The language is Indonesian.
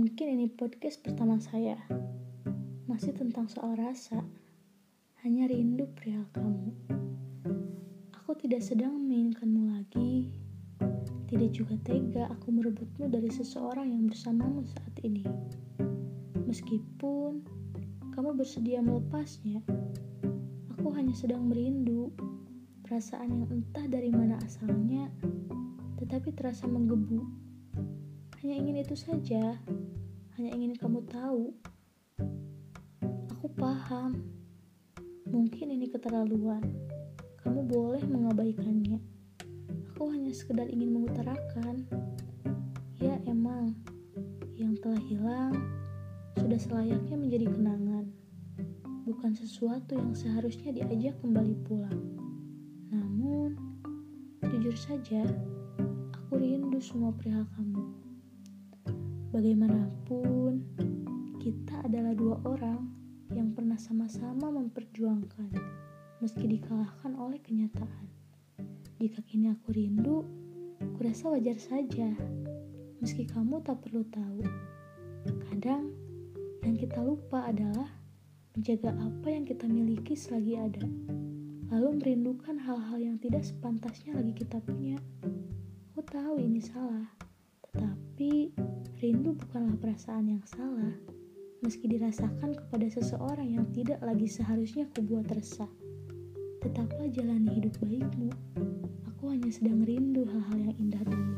ini podcast pertama saya. Masih tentang soal rasa. Hanya rindu perihal kamu. Aku tidak sedang menginginkanmu lagi. Tidak juga tega aku merebutmu dari seseorang yang bersamamu saat ini. Meskipun kamu bersedia melepasnya, aku hanya sedang merindu perasaan yang entah dari mana asalnya, tetapi terasa menggebu hanya ingin itu saja. Hanya ingin kamu tahu. Aku paham. Mungkin ini keterlaluan. Kamu boleh mengabaikannya. Aku hanya sekedar ingin mengutarakan. Ya emang, yang telah hilang sudah selayaknya menjadi kenangan. Bukan sesuatu yang seharusnya diajak kembali pulang. Namun, jujur saja, aku rindu semua perihal kamu. Bagaimanapun, kita adalah dua orang yang pernah sama-sama memperjuangkan, meski dikalahkan oleh kenyataan. Jika kini aku rindu, kurasa wajar saja, meski kamu tak perlu tahu. Kadang, yang kita lupa adalah menjaga apa yang kita miliki selagi ada, lalu merindukan hal-hal yang tidak sepantasnya lagi kita punya. Aku tahu ini salah, tetapi Rindu bukanlah perasaan yang salah, meski dirasakan kepada seseorang yang tidak lagi seharusnya kubuat resah. Tetaplah jalani hidup baikmu. Aku hanya sedang rindu hal-hal yang indah dulu.